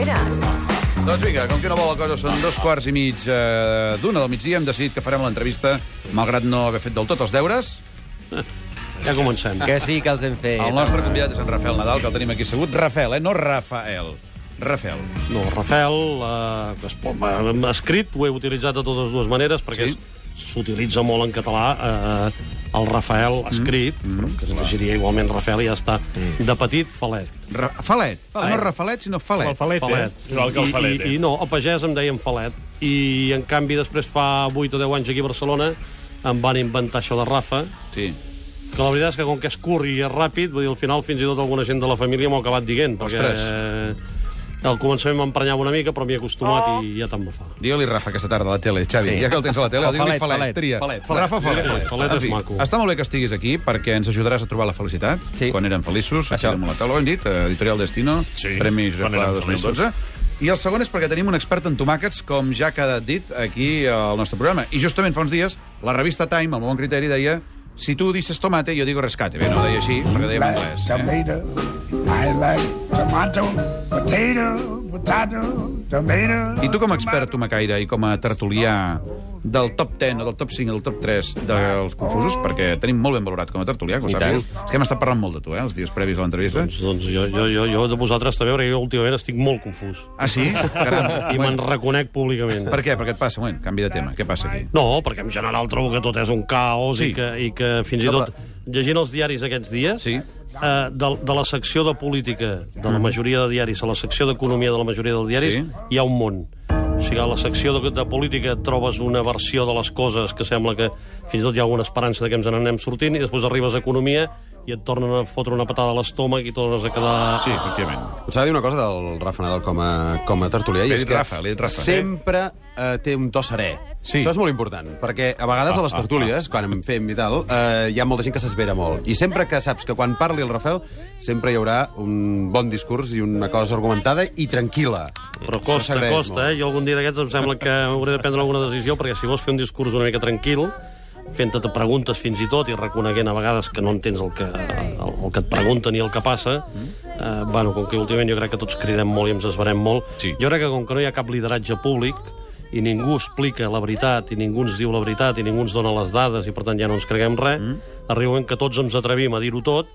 Pere. Doncs vinga, com que no vol la cosa, són dos quarts i mig eh, d'una del migdia. Hem decidit que farem l'entrevista, malgrat no haver fet del tot els deures. Ja comencem. Que sí que els hem fet. El nostre convidat és en Rafael Nadal, que el tenim aquí assegut. Rafael, eh? No Rafael. Rafael. No, Rafael, eh, es pot, eh, escrit, ho he utilitzat de totes dues maneres, perquè Sí. s'utilitza molt en català eh, el Rafael escrit, mm. però que es llegiria igualment Rafael i ja està. De petit, Falet. Ra Falet. Ah, no Rafalet, sinó Falet. El falet, Falet. eh? Igual que el falet, I, i, I no, a pagès em deien Falet. I, en canvi, després, fa 8 o 10 anys aquí a Barcelona, em van inventar això de Rafa, Sí. que la veritat és que com que és curt i és ràpid, vull dir, al final fins i tot alguna gent de la família m'ho ha acabat dient, perquè Ostres. eh, al començament m'emprenyava una mica, però m'hi he acostumat i ja tant me fa. Digue-li Rafa aquesta tarda a la tele, Xavi. Sí. Ja que el tens a la tele, O digue-li Falet, Falet. Falet. Tria. Falet, Rafa Falet. Falet, Falet és maco. Està molt bé que estiguis aquí perquè ens ajudaràs a trobar la felicitat. Sí. Quan érem feliços, aquí damunt la taula, ho hem dit, eh, Editorial Destino, Sí, Premis érem 2012. I el segon és perquè tenim un expert en tomàquets, com ja ha quedat dit aquí al nostre programa. I justament fa uns dies, la revista Time, al bon criteri, deia si tu dices tomate, jo digo rescate. Bé, no ho deia així, perquè deia en anglès. Eh? tomato. I like tomato, potato. I tu com a expert tomacaire i com a tertulià del top 10 o del top 5 o del top 3 dels confusos, perquè tenim molt ben valorat com a tertulià, que ho tant. És que hem estat parlant molt de tu, eh, els dies previs a l'entrevista. Doncs, doncs jo, jo, jo, jo de vosaltres també, perquè jo últimament estic molt confús. Ah, sí? Caram. I me'n reconec públicament. Per què? Per què et passa? Moment, canvi de tema. Què passa aquí? No, perquè en general trobo que tot és un caos Sí. i, que, i que fins i tot, llegint els diaris aquests dies, Sí. Eh, de, de la secció de política de la majoria de diaris a la secció d'economia de la majoria dels diaris, Sí. hi ha un món. O sigui, a la secció de, de política trobes una versió de les coses que sembla que fins i tot hi ha alguna esperança de que ens n'anem sortint, i després arribes a economia i et tornen a fotre una patada a l'estómac i tornes a quedar... Sí, efectivament. Us ha de dir una cosa del Rafa Nadal com a, com a tertulià, Li i és que Rafa, he dit Rafa. sempre eh, té un to serè. Sí. Això és molt important, perquè a vegades a les tertúlies, quan en fem i tal, eh, hi ha molta gent que s'esvera molt. I sempre que saps que quan parli el Rafael, sempre hi haurà un bon discurs i una cosa argumentada i tranquil·la. Però costa, costa, molt. eh? Jo algun dia d'aquests em sembla que hauré de prendre alguna decisió, perquè si vols fer un discurs una mica tranquil, fent-te preguntes fins i tot i reconeguent a vegades que no entens el que, el, el que et pregunten i el que passa, eh, bueno, com que últimament jo crec que tots cridem molt i ens esverem molt, Sí. jo crec que com que no hi ha cap lideratge públic, i ningú explica la veritat, i ningú ens diu la veritat, i ningú ens dona les dades, i per tant ja no ens creguem res, arriba un moment que tots ens atrevim a dir-ho tot,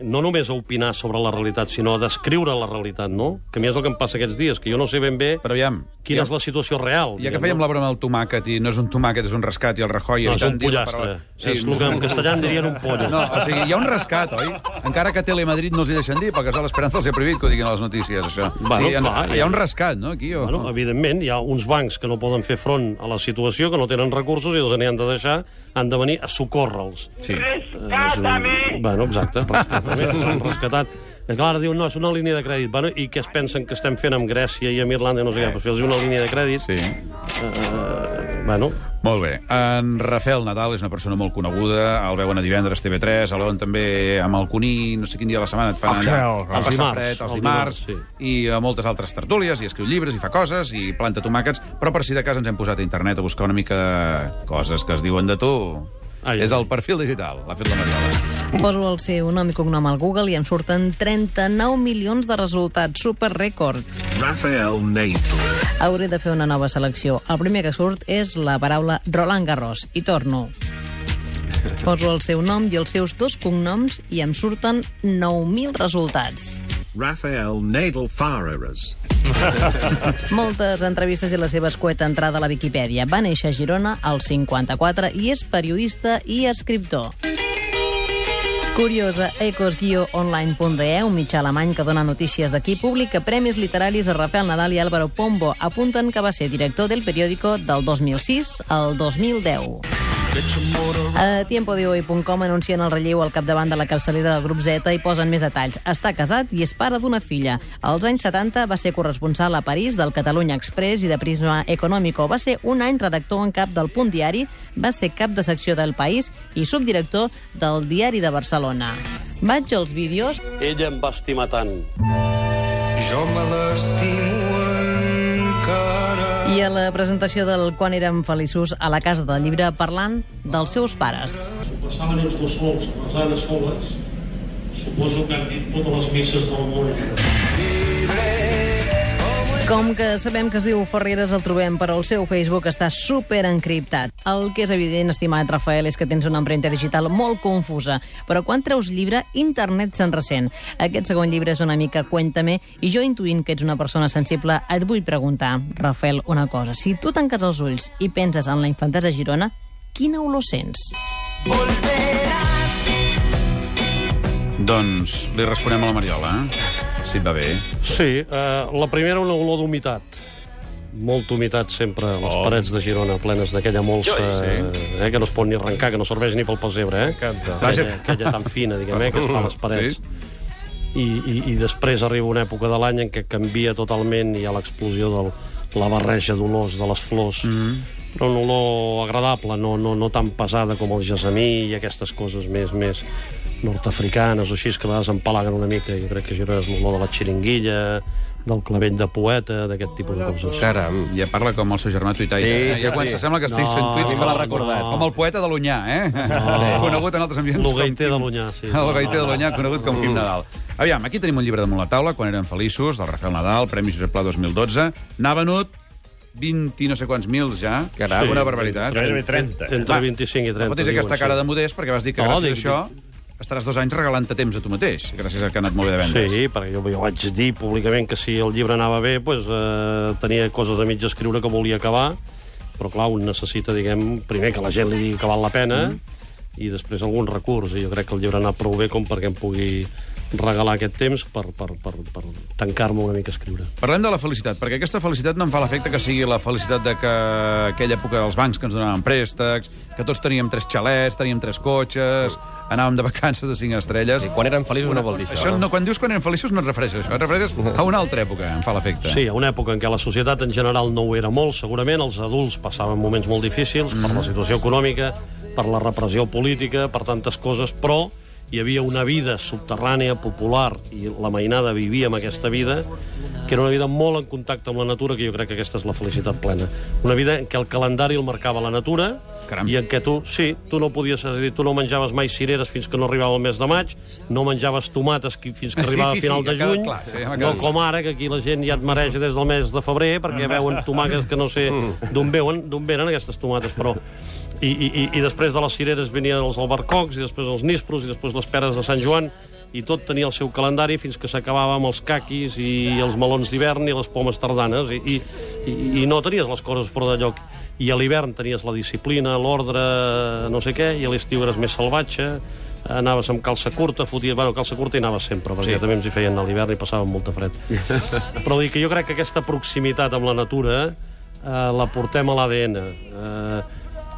no només a opinar sobre la realitat, sinó a descriure la realitat, no? Que a mi és el que em passa aquests dies, que jo no sé ben bé Però aviam, quina ja, és la situació real. ja que fèiem no? la broma del tomàquet i no és un tomàquet, és un rescat i el Rajoy... No, i és tant un pollastre. Sí, és el que en castellà en dirien un pollo. No, o sigui, hi ha un rescat, oi? Encara que a Telemadrid no els hi deixen dir, perquè l'Esperanza els ha prohibit que ho diguin a les notícies, això. Bueno, sí, hi, ha, clar, hi ha un rescat, no, aquí? O... Bueno, evidentment, hi ha uns bancs que no poden fer front a la situació, que no tenen recursos i els n'hi han de deixar, han de venir a socórrer-los. Sí. És un... Bueno, exacte, rescatament, s'han rescatat. I clar, ara diuen, no, és una línia de crèdit. Bueno, I què es pensen que estem fent amb Grècia i amb Irlanda i no sé què? Però fer-los una línia de crèdit... Sí. Eh, bueno, Molt bé. En Rafael Nadal és una persona molt coneguda, el veuen a divendres TV3, el veuen també amb el Cuní, no sé quin dia de la setmana et fan El allà, Gel, a els passar dimarts, fred, els el dimarts, dimarts, i a moltes altres tertúlies, i escriu llibres, i fa coses, i planta tomàquets, però per si de cas ens hem posat a internet a buscar una mica coses que es diuen de tu. Ai, és el perfil digital, l'ha fet la Mariola. Poso el seu nom i cognom al Google i em surten 39 milions de resultats. Super rècord. Rafael Nadal. Hauré de fer una nova selecció. El primer que surt és la paraula Roland Garros. I torno. Poso el seu nom i els seus dos cognoms i em surten 9.000 resultats. Rafael Nadal Farreras. Moltes entrevistes i la seva escueta entrada a la Viquipèdia. Va néixer a Girona al 54 i és periodista i escriptor. Curiosa, ecos-online.de, un mitjà alemany que dona notícies d'aquí, publica premis literaris a Rafael Nadal i Álvaro Pombo. Apunten que va ser director del periòdico del 2006 al 2010. A tiempodehoy.com anuncien el relleu al capdavant de la capçalera del grup Z i posen més detalls. Està casat i és pare d'una filla. Als anys 70 va ser corresponsal a París del Catalunya Express i de Prisma Econòmico. Va ser un any redactor en cap del Punt Diari, va ser cap de secció del País i subdirector del Diari de Barcelona. Vaig als vídeos. ella em va estimar tant. I a la presentació del Quan érem feliços a la Casa del Llibre parlant dels seus pares. Passaven els dos sols, les anes soles. Suposo que han dit totes les misses del món. Com que sabem que es diu Ferreres, el trobem, però el seu Facebook està super encriptat. El que és evident, estimat Rafael, és que tens una empremta digital molt confusa. Però quan treus llibre, internet se'n ressent. Aquest segon llibre és una mica Cuéntame, i jo intuint que ets una persona sensible, et vull preguntar, Rafael, una cosa. Si tu tanques els ulls i penses en la infantesa Girona, quina olor sents? Doncs li responem a la Mariola, eh? Si et va bé. Sí, eh, la primera una olor d'humitat. Molta humitat sempre a les Oh. parets de Girona, plenes d'aquella molsa Sí. eh, que no es pot ni arrencar, que no serveix ni pel pessebre, eh? Aquella, aquella tan fina, diguem, eh, que es fa a les parets. Sí. I, i, I després arriba una època de l'any en què canvia totalment i hi ha l'explosió de la barreja d'olors de les flors. Mm. Però una olor agradable, no, no, no tan pesada com el gesamí i aquestes coses més, més nord-africanes o així, que a vegades empalaguen una mica. Jo crec que Girona és l'olor de la xiringuilla, del clavell de poeta, d'aquest tipus de coses. Caram. Ja parla com el seu germà tuitaire. Sí, eh? ja quan sí. s'assembla que estiguis No, fent tuits no, com, no, recordat. com el poeta de l'Unyà, eh? conegut en altres ambients Lo com gaiter de l'Unyà, sí. El gaiter de l'Unyà, conegut com Quim Nadal. Aviam, aquí tenim un llibre damunt la taula, quan eren feliços, del Rafael Nadal, Premi Josep Pla 2012. N'ha venut 20 i no sé quants mils ja. Caram. Una barbaritat. Gairebé 30. Entre Va, 25 i 30. No fotis aquesta cara sí. de modest perquè vas dir que No, gràcies dic- a això estaràs dos anys regalant-te temps a tu mateix, gràcies a que ha anat molt bé de vendes. Sí, perquè jo, jo vaig dir públicament que si el llibre anava bé, pues, eh, tenia coses a mig escriure que volia acabar, però clar, un necessita, diguem, primer que la gent li digui que val la pena, mm. i després algun recurs, i jo crec que el llibre ha anat prou bé com perquè em pugui regalar aquest temps per, per, per, per tancar-me una mica a escriure. Parlem de la felicitat, perquè aquesta felicitat no em fa l'efecte que sigui la felicitat de que aquella època dels bancs que ens donaven préstecs, que tots teníem tres xalets, teníem tres cotxes, anàvem de vacances de cinc estrelles... Sí, quan eren feliços no vol dir això. Això no, quan dius quan eren feliços no et refereixes a això, et refereixes a una altra època, em fa l'efecte. Sí, a una època en què la societat en general no ho era molt, segurament, els adults passaven moments molt difícils per la situació econòmica, per la repressió política, per tantes coses, però hi havia una vida subterrània, popular, i la mainada vivia amb aquesta vida, que era una vida molt en contacte amb la natura, que jo crec que aquesta és la felicitat plena. Una vida en què el calendari el marcava la natura, Caram. i en què tu, sí, tu no podies, és a dir, tu no menjaves mai cireres fins que no arribava el mes de maig, no menjaves tomates fins que Sí, arribava sí, a final sí, de juny, clar, sí, no com ara, que aquí la gent ja et mareja des del mes de febrer, perquè veuen tomàquets que no sé d'on veuen, d'on venen aquestes tomates, però... I, i, i- I després de les cireres venien els albercocs, i després els nispros, i després les peres de Sant Joan, i tot tenia el seu calendari fins que s'acabava amb els caquis i els melons d'hivern i les pomes tardanes, i, i, i, i no tenies les coses fora de lloc. I a l'hivern tenies la disciplina, l'ordre, no sé què, i a l'estiu eres més salvatge, anaves amb calça curta, foties... Bueno, calça curta hi anaves sempre, perquè sí. també ens hi feien a l'hivern i passàvem molta fred. Però dic que jo crec que aquesta proximitat amb la natura eh, la portem a l'ADN. Eh,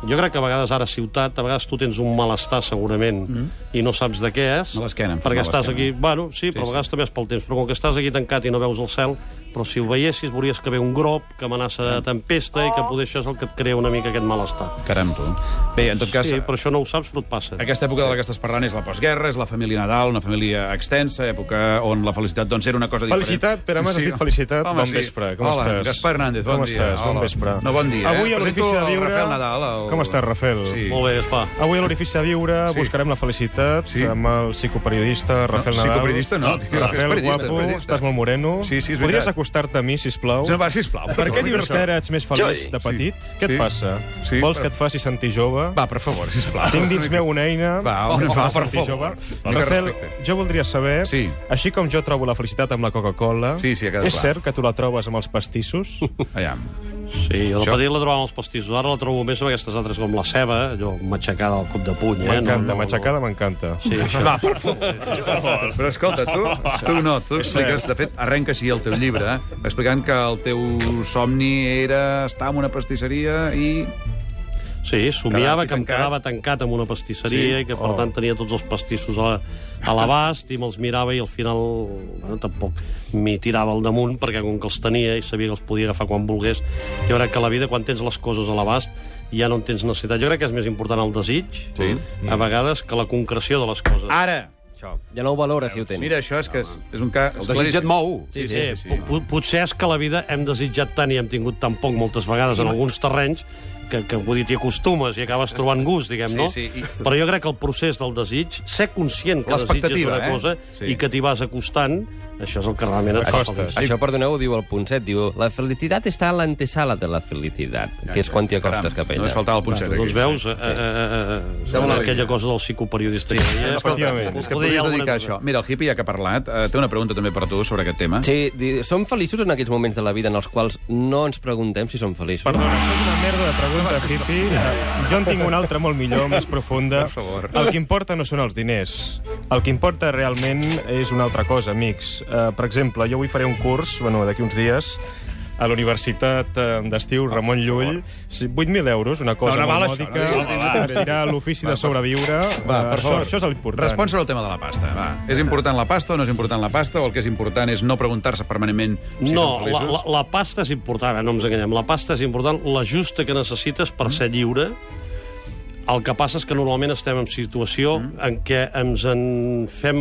jo crec que a vegades ara a ciutat, a vegades tu tens un malestar segurament mm. i no saps de què és. A l'esquena, Perquè a estàs aquí... Bueno, sí, però a vegades també és pel temps. Però com que estàs aquí tancat i no veus el cel, però si ho veiessis veuries que ve un grop, que amenaça de tempesta i que poder això és el que et crea una mica aquest malestar. Caram, tu. Bé, en tot cas, Sí, però això no ho saps, però et passa. Aquesta època de la que estàs parlant és la postguerra, és la família Nadal, una família extensa, època on la felicitat doncs, era una cosa diferent. Felicitat, Pere, m'has dit felicitat. Home, Bon vespre, com Hola, estàs? Gaspar Hernández, bon com dia. estàs? Bon Hola. vespre. No, bon dia. Avui eh? a l'Orifici de Viure... Rafael Nadal. El... Com estàs, Rafael? Sí. Molt bé, Gaspar. Avui a l'Orifici de Viure Sí. buscarem la felicitat Sí. amb el psicoperiodista Rafael No, Nadal. psicoperiodista no, tio, Rafael, guapo, estàs molt moreno. Sí, sí, és Podries veritat. Acostar-te a mi, sisplau? No, va, sisplau. Per què dius que ara ets més feliç de petit? sí. Què et Sí. passa? Sí, Vols però- que et faci sentir jove? Va, per favor, sisplau. Tinc dins meu una eina Va, que em fa per sentir favor. jove. Una mica Rafael, jo voldria saber, Sí. així com jo trobo la felicitat amb la Coca-Cola, Sí, sí, és clar. cert que tu la trobes amb els pastissos? Aviam. Sí, jo de petit la trobava amb els pastissos, ara la trobo més amb aquestes altres com la ceba, allò matxacada al cop de puny, eh? M'encanta, matxacada m'encanta. Sí, això. Va, per favor. Però escolta, tu, tu no, tu expliques, de fet, arrenca així el teu llibre, eh, explicant que el teu somni era estar en una pastisseria i... Sí, somiava que em tancat. quedava tancat en una pastisseria Sí. i que, per Oh. tant, tenia tots els pastissos a, a l'abast i me'ls mirava i al final bueno, tampoc m'hi tirava al damunt perquè com que els tenia i sabia que els podia agafar quan volgués, jo crec que a la vida, quan tens les coses a l'abast, ja no en tens necessitat. Jo crec que és més important el desig, Sí. a vegades, que la concreció de les coses. Ara! Ja no ho valores, si ho tens. Mira, això és que és, és un cas... El desig et mou. Sí, sí, sí, sí. Potser és que la vida hem desitjat tant i hem tingut tan poc moltes vegades en alguns terrenys que, que vull dir, t'hi acostumes i acabes trobant gust, diguem, Sí, no? sí, i- Però jo crec que el procés del desig, ser conscient que desitges una eh? cosa Sí. i que t'hi vas acostant, això és el que realment et fa feliç. Això, perdoneu, ho diu el punt 7. Diu, la felicitat està a l'antesala de la felicitat, que és quan t'hi acostes cap a ella. Només faltava el punxet. Doncs veus, eh, eh, eh, eh, aquella cosa del psicoperiodista deia... efectivament. És que podries dedicar a això. Mira, el hippie, ja que ha parlat, eh, té una pregunta també per tu sobre aquest tema. Sí, di- som feliços en aquells moments de la vida en els quals no ens preguntem si som feliços. Perdona, això és una merda de pregunta, hippie. Eh, Jo en tinc una altra molt millor, més profunda. Per favor. El que importa no són els diners. El que importa realment és una altra cosa, amics. Uh, per exemple, jo avui faré un curs, bueno, d'aquí uns dies, a la Universitat eh, d'Estiu Ramon Llull. Sí, 8.000 euros, una cosa No, no molt mòdica. no es dirà l'ofici de sobreviure. Va, Eh, per això, favor. això és l'important. Respon sobre el tema de la pasta. Va. És important la pasta o no és important la pasta? O el que és important és no preguntar-se permanentment si No, la, feliços? la, la pasta és important, eh? no ens enganyem. La pasta és important, la justa que necessites per ser lliure. El que passa és que normalment estem en situació en què ens en fem...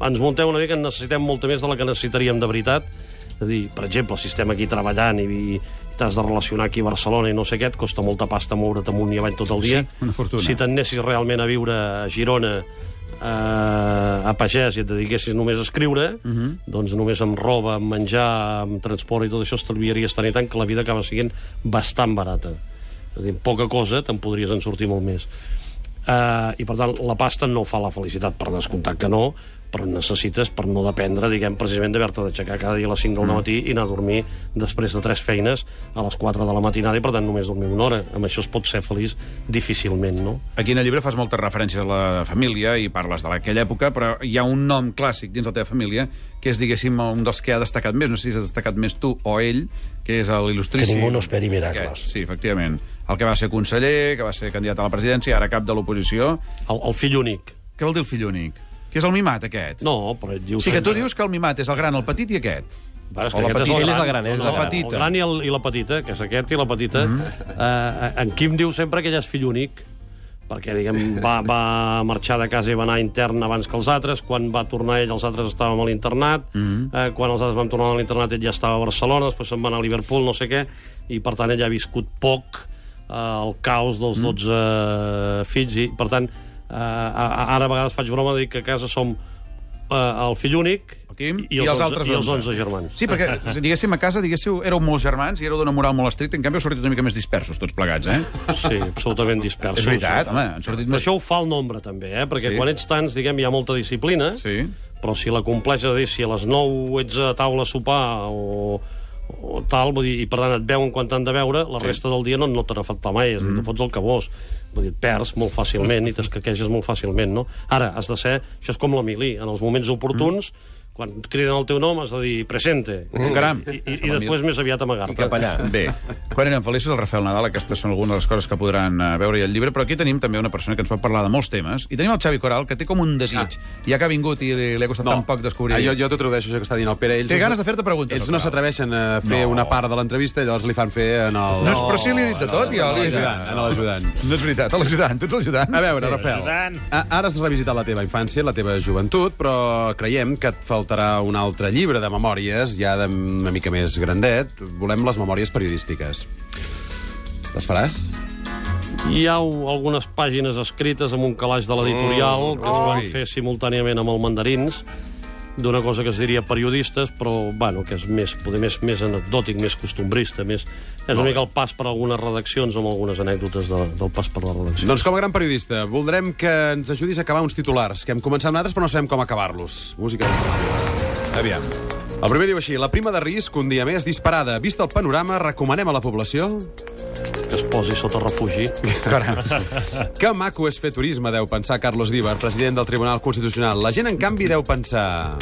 ens muntem una mica en necessitem molta més de la que necessitaríem de veritat. És a dir, per exemple, si estem aquí treballant i, i t'has de relacionar aquí a Barcelona i no sé què, et costa molta pasta moure't amunt i avall tot el dia. Sí, una fortuna. Si t'anessis realment a viure a Girona eh, a pagès i et dediquessis només a escriure, uh -huh. doncs només amb roba, amb menjar, amb transport i tot això estalviaries tant i tant que la vida acaba sent bastant barata. És a dir, poca cosa te'n podries en sortir molt més. Uh, I, per tant, la pasta no fa la felicitat, per descomptat que no, però necessites per no dependre, diguem, precisament d'haver-te d'aixecar cada dia a les 5 del matí i anar a dormir després de tres feines a les 4 de la matinada i, per tant, només dormir una hora. Amb això es pot ser feliç difícilment, no? Aquí en el llibre fas moltes referències a la família i parles de aquella època, però hi ha un nom clàssic dins la teva família que és, diguéssim, un dels que ha destacat més, no sé si has destacat més tu o ell, que és l'il·lustríssim... Que ningú no esperi miracles. Aquest, sí, efectivament. El que va ser conseller, que va ser candidat a la presidència, ara cap de l'oposició. El, el fill únic. Què vol dir el fill únic? Que és el mimat, aquest? No, però et diu... Sí, que tu dius que el mimat és el gran, el petit i aquest. Va, és O que la aquest petita. és el Ell és gran. el gran, és no, el gran. petita. El gran i, el, i la petita, que és aquest i la petita. Mm -hmm. uh, en Quim diu sempre que ell és fill únic, perquè, diguem, va, va marxar de casa i va anar intern abans que els altres. Quan va tornar ell, els altres estàvem a l'internat. Mm -hmm. uh, quan els altres van tornar a l'internat, ell ja estava a Barcelona, després se'n va anar a Liverpool, no sé què, i, per tant, ell ha viscut poc el caos dels 12 fills, i, per tant, uh, ara a vegades faig broma de dir que a casa som uh, el fill únic Quim i, els, els 11 altres i els 11. 11 germans. Sí, perquè, diguéssim, a casa, diguéssiu, éreu molts germans i éreu d'una moral molt estricta, en canvi heu sortit una mica més dispersos, tots plegats, eh? Sí, absolutament dispersos. És veritat, home, han sortit més... això ho fa el nombre, també, eh? Perquè Sí. quan ets tants, diguem, hi ha molta disciplina, Sí. però si la compleix, a dir, si a les 9 ets a taula a sopar o, o tal, vull dir, i per tant et veuen quan t'han de veure, la resta del dia no, no te n'afecta mai, és a dir, tu fots el que vols. Vull dir, et perds molt fàcilment i t'escaqueges molt fàcilment, no? Ara, has de ser... Això és com la mili, en els moments oportuns, quan criden el teu nom has de dir presente. Caram. I, i, i després més aviat amagar-te. Cap allà. Bé, quan eren feliços el Rafael Nadal, aquestes són algunes de les coses que podran eh, veure al llibre, però aquí tenim també una persona que ens pot parlar de molts temes, i tenim el Xavi Coral, que té com un desig, ja que ha vingut i li, li ha costat tan poc descobrir... Ah, jo, jo t'ho tradueixo, això que està dient el Pere. Ells Té no- ganes de fer-te preguntes, Ells el no s'atreveixen a fer No. una part de l'entrevista i llavors li fan fer en el... No, és- però sí li he dit de tot, ja. En li he dit. l'ajudant, en l'ajudant. No és veritat, a l'ajudant, tu ets l'ajudant. A veure, Rafael, a- ara has revisitat la teva infància, la teva joventut, però creiem que et faltarà un altre llibre de memòries, ja de una mica més grandet. Volem les memòries periodístiques. Les faràs? Hi ha algunes pàgines escrites amb un calaix de l'editorial que es van fer simultàniament amb el mandarins d'una cosa que es diria periodistes, però bueno, que és més, poder més, més anecdòtic, més costumbrista, més... és una mica el pas per algunes redaccions amb algunes anècdotes de, del pas per la redacció. Doncs com a gran periodista, voldrem que ens ajudis a acabar uns titulars, que hem començat nosaltres però no sabem com acabar-los. Música. Aviam. El primer diu així, la prima de risc un dia més disparada. Vist el panorama, recomanem a la població posi sota refugi. que maco és fer turisme, deu pensar Carlos Díbar, president del Tribunal Constitucional. La gent, en canvi, deu pensar...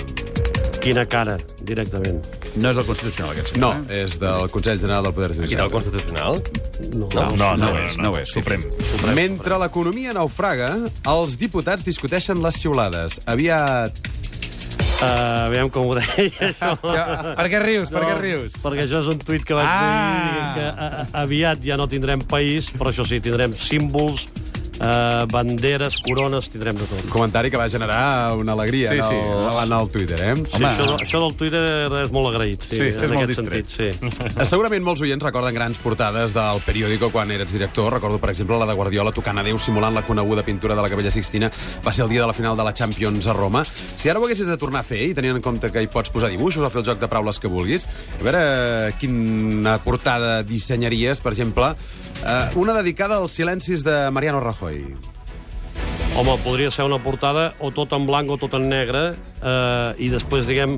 Quina cara, directament. No és el Constitucional, aquest senyor. No, és del Consell General del Poder Aquí Judicial. del Constitucional? No, No, no, no no, és, no, no no és, és. Suprem. Mentre l'economia naufraga, els diputats discuteixen les xiulades. Aviat... Uh, aviam com ho deia, això. Per què rius, per què rius? Perquè això és un tuit que vaig Ah! dir que a, a, aviat ja no tindrem país, però això sí, tindrem símbols eh, banderes, corones, tindrem de tot. Comentari que va generar una alegria Sí, en, sí. el, en el Twitter, eh? Sí, això, això del Twitter és molt agraït, sí, Sí, és en molt aquest distret. sentit, sí. Eh, Segurament molts oients recorden grans portades del periòdico quan eres director. Recordo, per exemple, la de Guardiola tocant a Déu simulant la coneguda pintura de la Capella Sixtina. Va ser el dia de la final de la Champions a Roma. Si ara ho haguessis de tornar a fer, i tenint en compte que hi pots posar dibuixos o fer el joc de paraules que vulguis, a veure quina portada dissenyaries, per exemple, eh, una dedicada als silencis de Mariano Rajoy. Home, podria ser una portada o tot en blanc o tot en negre, eh, i després, diguem,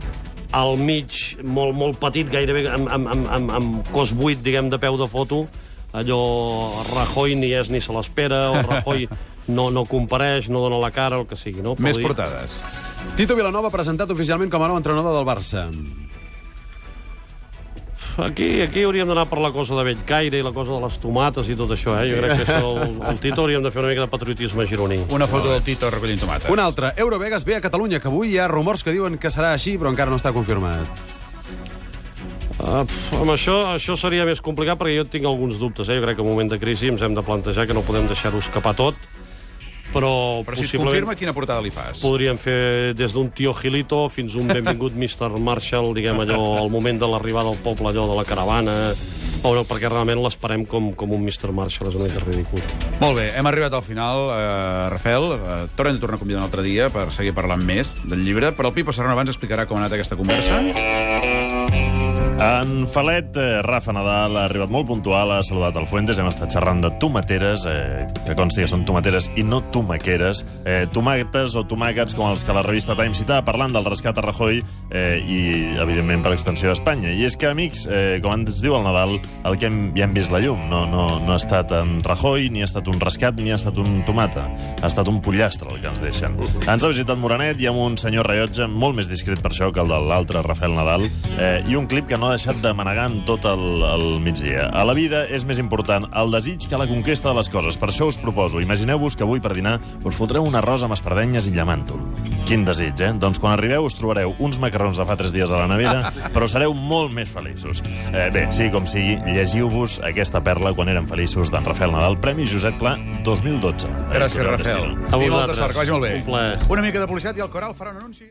al mig, molt, molt petit, gairebé amb, amb, amb, amb, amb cos buit, diguem, de peu de foto, allò, Rajoy ni és ni se l'espera, o Rajoy no, no compareix, no dona la cara, el que sigui, no? Més Podria- portades. Tito Vilanova presentat oficialment com a nou entrenador del Barça. Aquí, aquí hauríem d'anar per la cosa de Bellcaire i la cosa de les tomates i tot això, eh? Jo crec que això, el, el Tito hauríem de fer una mica de patriotisme gironí. Una foto del Tito recollint tomates. Un altre, Eurovegas ve a Catalunya, que avui hi ha rumors que diuen que serà així, però encara no està confirmat. Uh, amb això, això seria més complicat perquè jo tinc alguns dubtes. Eh? Jo crec que en un moment de crisi ens hem de plantejar que no podem deixar-ho escapar tot, però, Però si es possiblement confirma, quina portada li fas? podríem fer des d'un tio Gilito fins un benvingut Mr. Marshall, diguem allò, al moment de l'arribada al poble, allò de la caravana, o no, perquè realment l'esperem com, com un Mr. Marshall, és una mica ridícul. Molt bé, hem arribat al final, eh, Rafael. Eh, Tornem de tornar a convidar un altre dia per seguir parlant més del llibre, però el Pipo Serrano abans explicarà com ha anat aquesta conversa. En Falet, eh, Rafa Nadal ha arribat molt puntual, ha saludat el Fuentes, hem estat xerrant de tomateres, eh, que consti que són tomateres i no tomaqueres, eh, tomates o tomàquets com els que la revista Time citava parlant del rescat a Rajoy eh, i, evidentment, per extensió a Espanya. I és que, amics, eh, com ens diu el Nadal, el que hem, ja hem vist la llum. No, no, no ha estat en Rajoy, ni ha estat un rescat, ni ha estat un tomata. Ha estat un pollastre el que ens deixen. Ens ha visitat Moranet i amb un senyor rellotge molt més discret per això que el de l'altre Rafael Nadal eh, i un clip que no ha deixat de manegar en tot el, el migdia. A la vida és més important el desig que la conquesta de les coses. Per això us proposo, imagineu-vos que avui per dinar us fotreu un arròs amb espardenyes i llamàntol. Quin desig, eh? Doncs quan arribeu us trobareu uns macarrons de fa tres dies a la nevera, però sereu molt més feliços. Eh, bé, sigui com sigui, llegiu-vos aquesta perla quan érem feliços d'en Rafael Nadal, Premi Josep Pla 2012. Gràcies, Editorial Rafael. A vosaltres. sort, que vagi molt bé. Un plaer. Una mica de publicitat i el Coral farà un anunci.